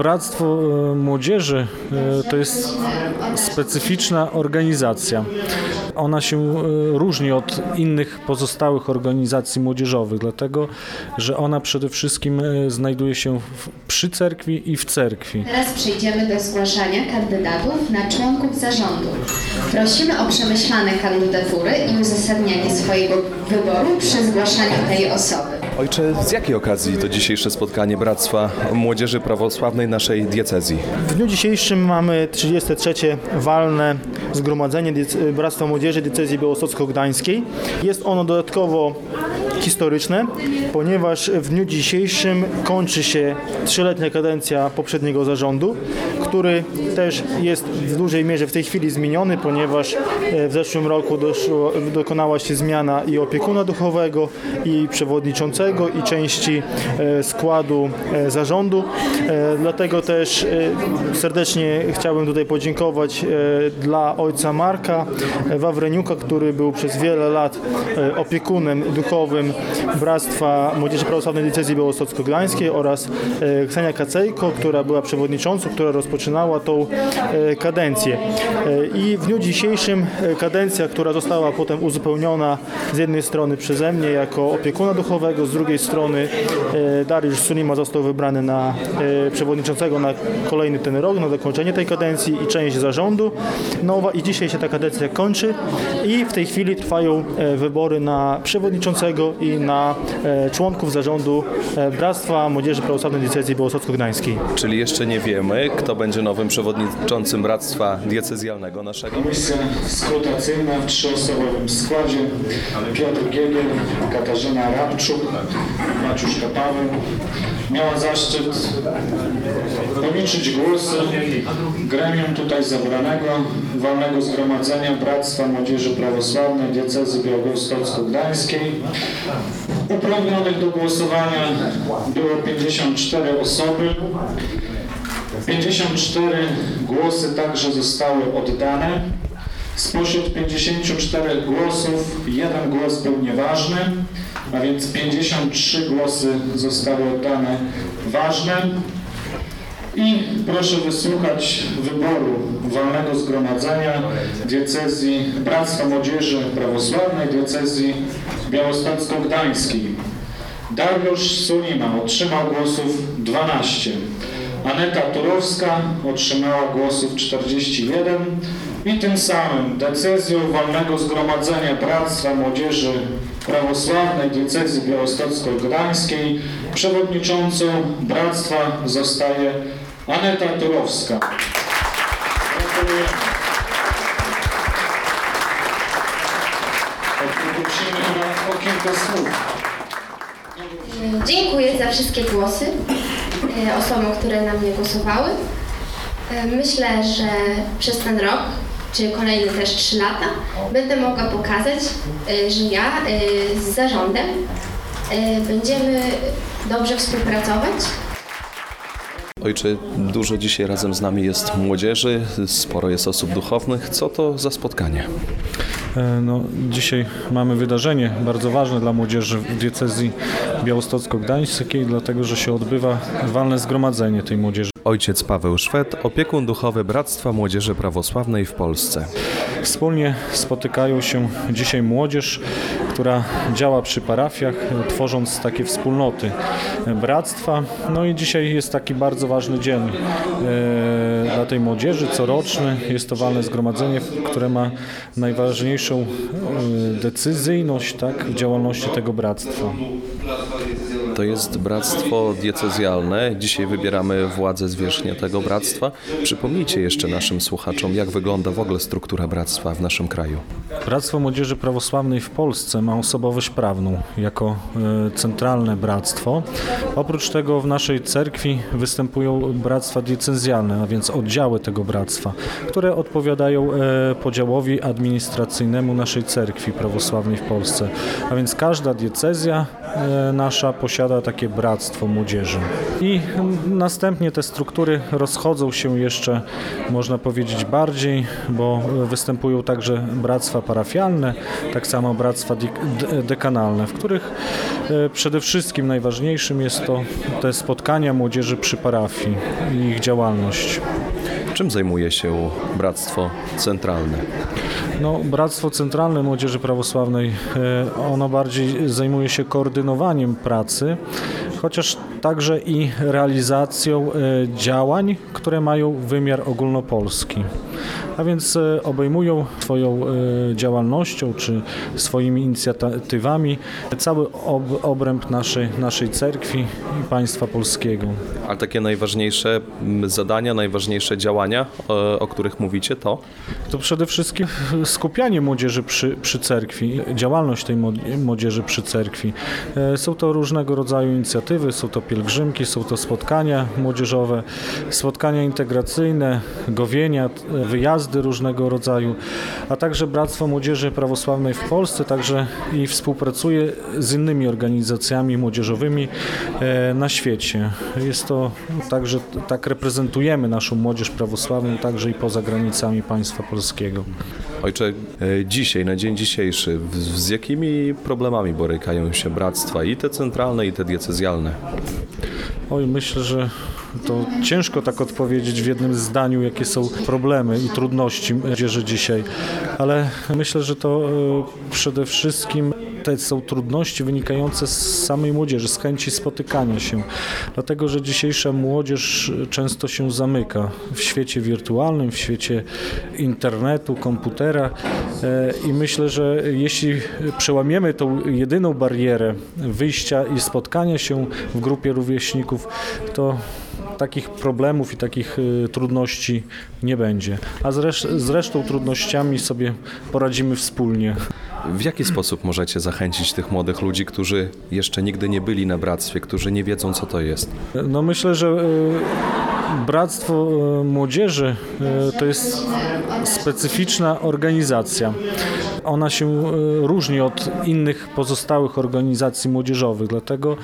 Bractwo e, Młodzieży e, to jest specyficzna organizacja. Ona się e, różni od innych pozostałych organizacji młodzieżowych, dlatego że ona przede wszystkim znajduje się przy cerkwi i w cerkwi. Teraz przejdziemy do zgłaszania kandydatów na członków zarządu. Prosimy o przemyślane kandydatury i uzasadnianie swojego wyboru przy zgłaszaniu tej osoby. Ojcze, z jakiej okazji to dzisiejsze spotkanie Bractwa Młodzieży Prawosławnej naszej diecezji? W dniu dzisiejszym mamy 33. walne zgromadzenie Bractwa Młodzieży Diecezji Białostocko-Gdańskiej. Jest ono dodatkowo historyczne, ponieważ w dniu dzisiejszym kończy się trzyletnia kadencja poprzedniego zarządu, który też jest w dużej mierze w tej chwili zmieniony, ponieważ e, w zeszłym roku doszło, dokonała się zmiana i opiekuna duchowego, i przewodniczącego, i części e, składu e, zarządu. E, Dlatego też serdecznie chciałbym tutaj podziękować dla ojca Marka Wawreniuka, który był przez wiele lat opiekunem duchowym Bractwa Młodzieży Prawosławnej Diecezji Białostocko-Gdańskiej oraz Ksenia Kacejko, która była przewodniczącą, która rozpoczynała tą kadencję. I w dniu dzisiejszym kadencja, która została potem uzupełniona z jednej strony przeze mnie jako opiekuna duchowego, z drugiej strony e, Dariusz Sunima został wybrany na e, przewodniczącego na kolejny ten rok, na dokończenie tej kadencji i część zarządu nowa i dzisiaj się ta kadencja kończy i w tej chwili trwają e, wybory na przewodniczącego i na członków zarządu Bractwa Młodzieży Prawosławnej Diecezji Białostocko-Gdańskiej. Czyli jeszcze nie wiemy, kto będzie nowym przewodniczącym Bractwa Diecezjalnego naszego? Komisja skrutacyjna w trzyosobowym składzie. Piotr Giegiel, Katarzyna Rabczuk, Maciuszka Paweł. Miała zaszczyt policzyć głosy gremium tutaj zebranego Walnego Zgromadzenia Bractwa Młodzieży Prawosławnej Diecezy Białostocko-Gdańskiej. Uprawnionych do głosowania było 54 osoby. 54 głosy także zostały oddane. Spośród 54 głosów jeden głos był nieważny, a więc 53 głosy zostały oddane ważne. I proszę wysłuchać wyboru walnego zgromadzenia diecezji Bractwa Młodzieży Prawosławnej diecezji Białostocko-Gdańskiej. Dariusz Sulima otrzymał głosów 12. Aneta Turowska otrzymała głosów 41 i tym samym decyzją Walnego Zgromadzenia Bractwa Młodzieży Prawosławnej Diecezji Białostocko-Gdańskiej przewodniczącą bractwa zostaje Aneta Turowska. Słów. Dziękuję za wszystkie głosy e, osobom, które na mnie głosowały. E, Myślę, że przez ten rok, czy kolejne też trzy lata, będę mogła pokazać, e, że ja e, z zarządem e, będziemy dobrze współpracować. Ojcze, dużo dzisiaj razem z nami jest młodzieży, sporo jest osób duchownych. Co to za spotkanie? No, dzisiaj mamy wydarzenie bardzo ważne dla młodzieży w diecezji białostocko-gdańskiej, dlatego że się odbywa walne zgromadzenie tej młodzieży. Ojciec Paweł Szwed, opiekun duchowy Bractwa Młodzieży Prawosławnej w Polsce. Wspólnie spotykają się dzisiaj młodzież, która działa przy parafiach, tworząc takie wspólnoty bractwa. No i dzisiaj jest taki bardzo ważny dzień e, dla tej młodzieży, coroczny. Jest to walne zgromadzenie, które ma najważniejszą e, decyzyjność tak, w działalności tego bractwa. To jest bractwo diecezjalne. Dzisiaj wybieramy władzę zwierzchnię tego bractwa. Przypomnijcie jeszcze naszym słuchaczom, jak wygląda w ogóle struktura bractwa w naszym kraju. Bractwo Młodzieży Prawosławnej w Polsce ma osobowość prawną jako e, centralne bractwo. Oprócz tego w naszej cerkwi występują bractwa diecezjalne, a więc oddziały tego bractwa, które odpowiadają e, podziałowi administracyjnemu naszej cerkwi prawosławnej w Polsce. A więc każda diecezja nasza posiada takie bractwo młodzieży. I następnie te struktury rozchodzą się jeszcze, można powiedzieć, bardziej, bo e, występują także bractwa parafialne, tak samo bractwa dekanalne, w których e, przede wszystkim najważniejszym jest to te spotkania młodzieży przy parafii i ich działalność. Czym zajmuje się Bractwo Centralne? No, Bractwo Centralne Młodzieży Prawosławnej, e, ono bardziej zajmuje się koordynowaniem pracy, chociaż także i realizacją e, działań, które mają wymiar ogólnopolski. A więc e, obejmują swoją e, działalnością czy swoimi inicjatywami cały ob- obręb naszej, naszej cerkwi i państwa polskiego. Ale takie najważniejsze zadania, najważniejsze działania, o, których mówicie, to To przede wszystkim skupianie młodzieży przy, przy cerkwi, działalność tej młod- młodzieży przy cerkwi. E, Są to różnego rodzaju inicjatywy, są to pielgrzymki, są to spotkania młodzieżowe, spotkania integracyjne, gowienia, wyjazdy różnego rodzaju, a także Bractwo Młodzieży Prawosławnej w Polsce także i współpracuje z innymi organizacjami młodzieżowymi e, na świecie. Jest to także, tak reprezentujemy naszą młodzież prawosławną także i poza granicami państwa polskiego. Ojcze, e, dzisiaj, na dzień dzisiejszy, z jakimi problemami borykają się bractwa i te centralne, i te diecezjalne? Oj, myślę, że to ciężko tak odpowiedzieć w jednym zdaniu, jakie są problemy i trudności młodzieży dzisiaj, ale myślę, że to e, przede wszystkim te są trudności wynikające z samej młodzieży, z chęci spotykania się. Dlatego, że dzisiejsza młodzież często się zamyka w świecie wirtualnym, w świecie internetu, komputera e, i myślę, że jeśli przełamiemy tą jedyną barierę wyjścia i spotkania się w grupie rówieśników, to takich problemów i takich y, trudności nie będzie. A zresz- zresztą trudnościami sobie poradzimy wspólnie. W jaki sposób możecie zachęcić tych młodych ludzi, którzy jeszcze nigdy nie byli na bractwie, którzy nie wiedzą, co to jest? No myślę, że y, Bractwo y, Młodzieży y, to jest specyficzna organizacja. Ona się y, różni od innych pozostałych organizacji młodzieżowych, dlatego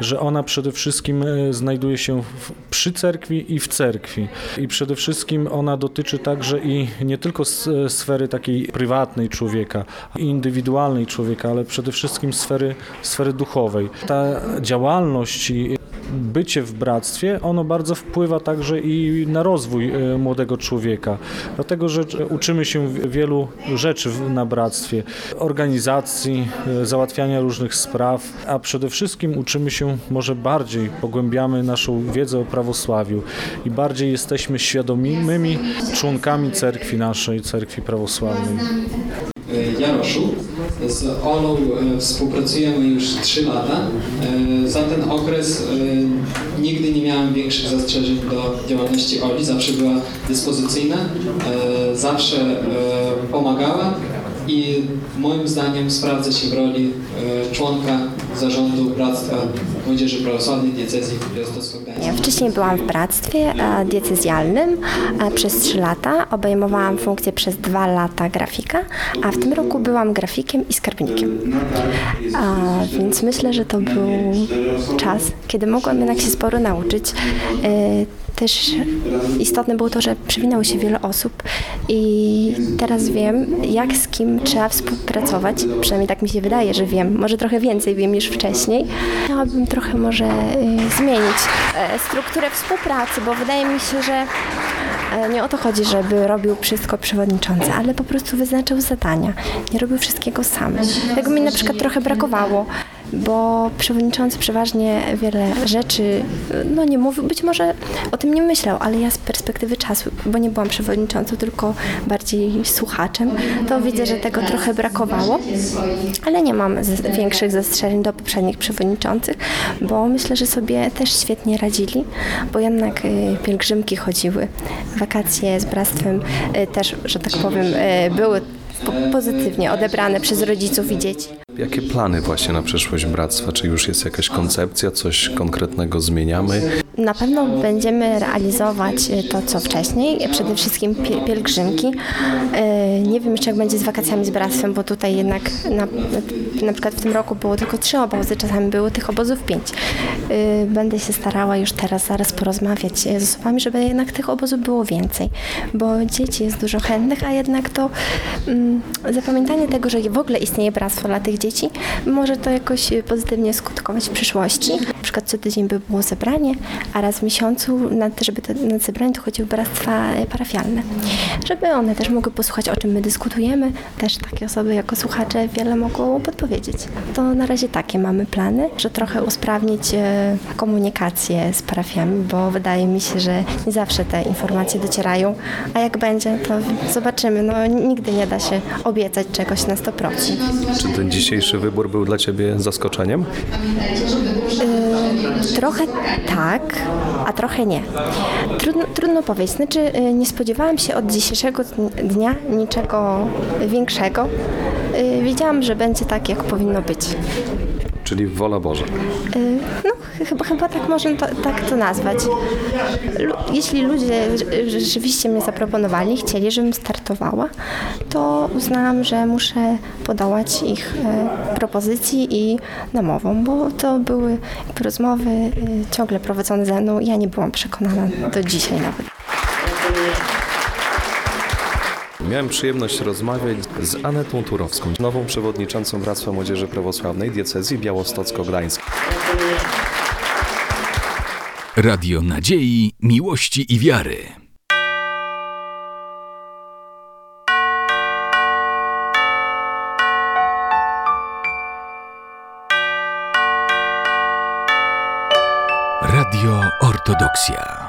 że ona przede wszystkim znajduje się przy cerkwi i w cerkwi. I przede wszystkim ona dotyczy także i nie tylko sfery takiej prywatnej człowieka, indywidualnej człowieka, ale przede wszystkim sfery, sfery duchowej. Ta działalność i bycie w bractwie, ono bardzo wpływa także i na rozwój e, młodego człowieka. Dlatego, że uczymy się wielu rzeczy na bractwie, organizacji, e, załatwiania różnych spraw, a przede wszystkim uczymy się, może bardziej pogłębiamy naszą wiedzę o prawosławiu i bardziej jesteśmy świadomymi członkami cerkwi naszej, cerkwi prawosławnej. Jaroszu. Z Olą e, współpracujemy już 3 lata. E, Za ten okres e, nigdy nie miałem większych zastrzeżeń do działalności Oli. Zawsze była dyspozycyjna, zawsze pomagała i moim zdaniem sprawdza się w roli e, członka zarządu Bractwa Młodzieży Prawosławnej Diecezji Piastowsko-Gdańskiej. Ja wcześniej byłam w bractwie e, diecezjalnym przez 3 lata. Obejmowałam funkcję przez 2 lata grafika, a w tym roku byłam grafikiem i skarbnikiem. Więc myślę, że to był czas, kiedy mogłam jednak się sporo nauczyć. E, Też istotne było to, że przewinęło się wiele osób i teraz wiem, jak z kim trzeba współpracować. Przynajmniej tak mi się wydaje, że wiem. Może trochę więcej wiem niż wcześniej. Chciałabym trochę może y, zmienić e, strukturę współpracy, bo wydaje mi się, że e, nie o to chodzi, żeby robił wszystko przewodniczący, ale po prostu wyznaczał zadania. Nie robił wszystkiego sam. Tego mi na przykład trochę brakowało, bo przewodniczący przeważnie wiele rzeczy, no nie mówił, być może o tym nie myślał, ale ja z perspektywy czasu, bo nie byłam przewodniczącą, tylko bardziej słuchaczem, to widzę, że tego trochę brakowało, ale nie mam większych zastrzeżeń do poprzednich przewodniczących, bo myślę, że sobie też świetnie radzili, bo jednak y, pielgrzymki chodziły, wakacje z bractwem y, też, że tak powiem, y, były po- pozytywnie odebrane przez rodziców i dzieci. Jakie plany właśnie na przyszłość bractwa? Czy już jest jakaś koncepcja, coś konkretnego zmieniamy? Na pewno będziemy realizować e, to, co wcześniej, przede wszystkim pie- pielgrzymki. E, Nie wiem jeszcze, jak będzie z wakacjami z bractwem, bo tutaj jednak na, na przykład w tym roku było tylko trzy obozy, czasami było tych obozów pięć. E, Będę się starała już teraz, zaraz porozmawiać z osobami, żeby jednak tych obozów było więcej, bo dzieci jest dużo chętnych, a jednak to mm, zapamiętanie tego, że w ogóle istnieje bractwo dla tych dzieci, może to jakoś pozytywnie skutkować w przyszłości. Na przykład co tydzień by było zebranie, a raz w miesiącu, na, żeby te, na zebranie to chodziły bractwa e, parafialne. Żeby one też mogły posłuchać, o czym my dyskutujemy, też takie osoby jako słuchacze wiele mogą podpowiedzieć. To na razie takie mamy plany, że trochę usprawnić e, komunikację z parafiami, bo wydaje mi się, że nie zawsze te informacje docierają, a jak będzie, to zobaczymy. No, nigdy nie da się obiecać czegoś na 100%. Czy ten dzisiejszy wybór był dla Ciebie zaskoczeniem? Trochę tak, a trochę nie. Trudno, trudno powiedzieć. Znaczy, y, nie spodziewałam się od dzisiejszego dnia niczego większego. Y, Wiedziałam, że będzie tak, jak powinno być. Czyli wola Boża. Y, No, ch- chyba, chyba tak można to, tak to nazwać. Lu- Jeśli ludzie rze- rzeczywiście mnie zaproponowali, chcieli, żebym startowała, to uznałam, że muszę podołać ich e, propozycji i namowom, bo to były rozmowy e, ciągle prowadzone ze mną. Ja nie byłam przekonana do dzisiaj nawet. Miałem przyjemność rozmawiać z Anetą Turowską, nową przewodniczącą Bractwa Młodzieży Prawosławnej Diecezji Białostocko-Gdańskiej. Radio Nadziei, Miłości i Wiary. Radio Ortodoksja.